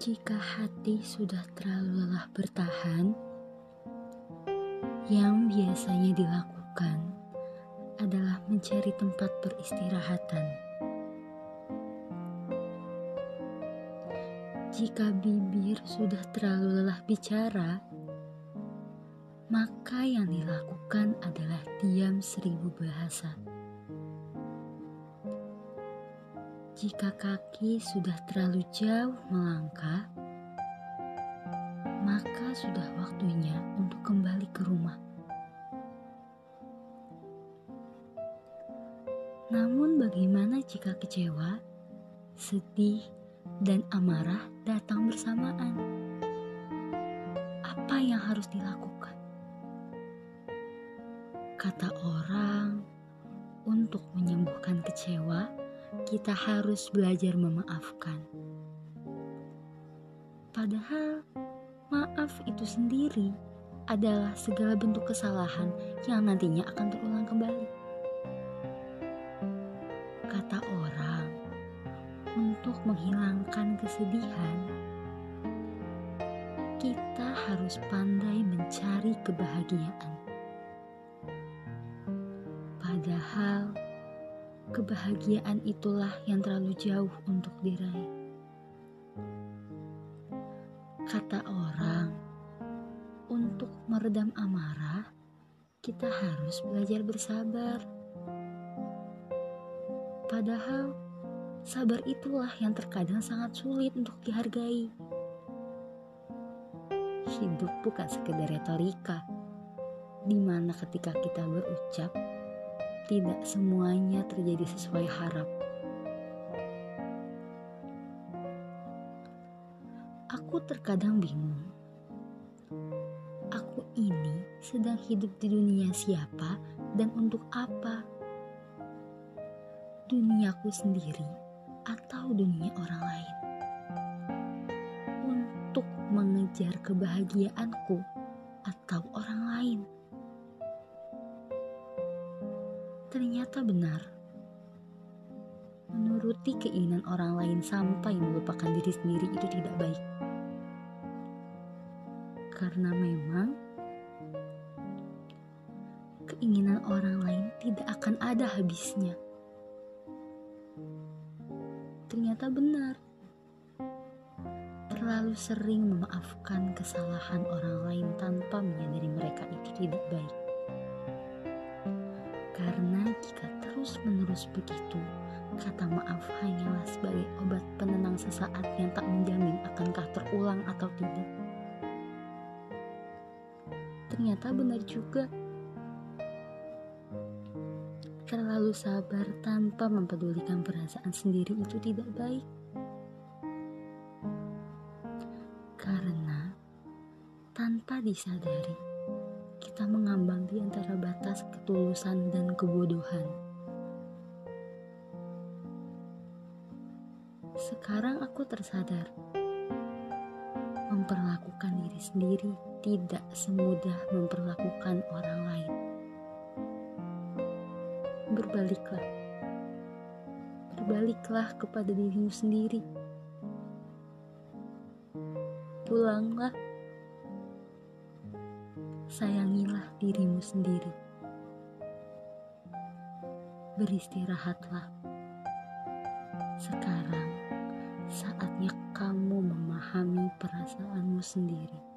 Jika hati sudah terlalu lelah bertahan, yang biasanya dilakukan adalah mencari tempat peristirahatan. Jika bibir sudah terlalu lelah bicara, maka yang dilakukan adalah diam seribu bahasa. Jika kaki sudah terlalu jauh melangkah, maka sudah waktunya untuk kembali ke rumah. Namun, bagaimana jika kecewa, sedih, dan amarah datang bersamaan? Apa yang harus dilakukan? Kata orang, untuk menyembuhkan kecewa kita harus belajar memaafkan. Padahal, maaf itu sendiri adalah segala bentuk kesalahan yang nantinya akan terulang kembali. Kata orang, untuk menghilangkan kesedihan, kita harus pandai mencari kebahagiaan. Padahal, kebahagiaan itulah yang terlalu jauh untuk diraih. Kata orang, untuk meredam amarah, kita harus belajar bersabar. Padahal, sabar itulah yang terkadang sangat sulit untuk dihargai. Hidup bukan sekedar retorika, di mana ketika kita berucap, tidak semuanya terjadi sesuai harap. Aku terkadang bingung. Aku ini sedang hidup di dunia siapa dan untuk apa? Duniaku sendiri atau dunia orang lain? Untuk mengejar kebahagiaanku atau orang lain? Ternyata benar. Menuruti keinginan orang lain sampai melupakan diri sendiri itu tidak baik. Karena memang keinginan orang lain tidak akan ada habisnya. Ternyata benar. Terlalu sering memaafkan kesalahan orang lain tanpa menyadari mereka itu tidak baik. Jika terus-menerus begitu, kata maaf hanyalah sebagai obat penenang sesaat yang tak menjamin akankah terulang atau tidak. Ternyata benar juga. Terlalu sabar tanpa mempedulikan perasaan sendiri itu tidak baik. Karena tanpa disadari, kita mengambang di antara batas ketulusan dan kebodohan. Sekarang aku tersadar, memperlakukan diri sendiri tidak semudah memperlakukan orang lain. Berbaliklah, berbaliklah kepada dirimu sendiri. Pulanglah sayangilah dirimu sendiri. Beristirahatlah. Sekarang saatnya kamu memahami perasaanmu sendiri.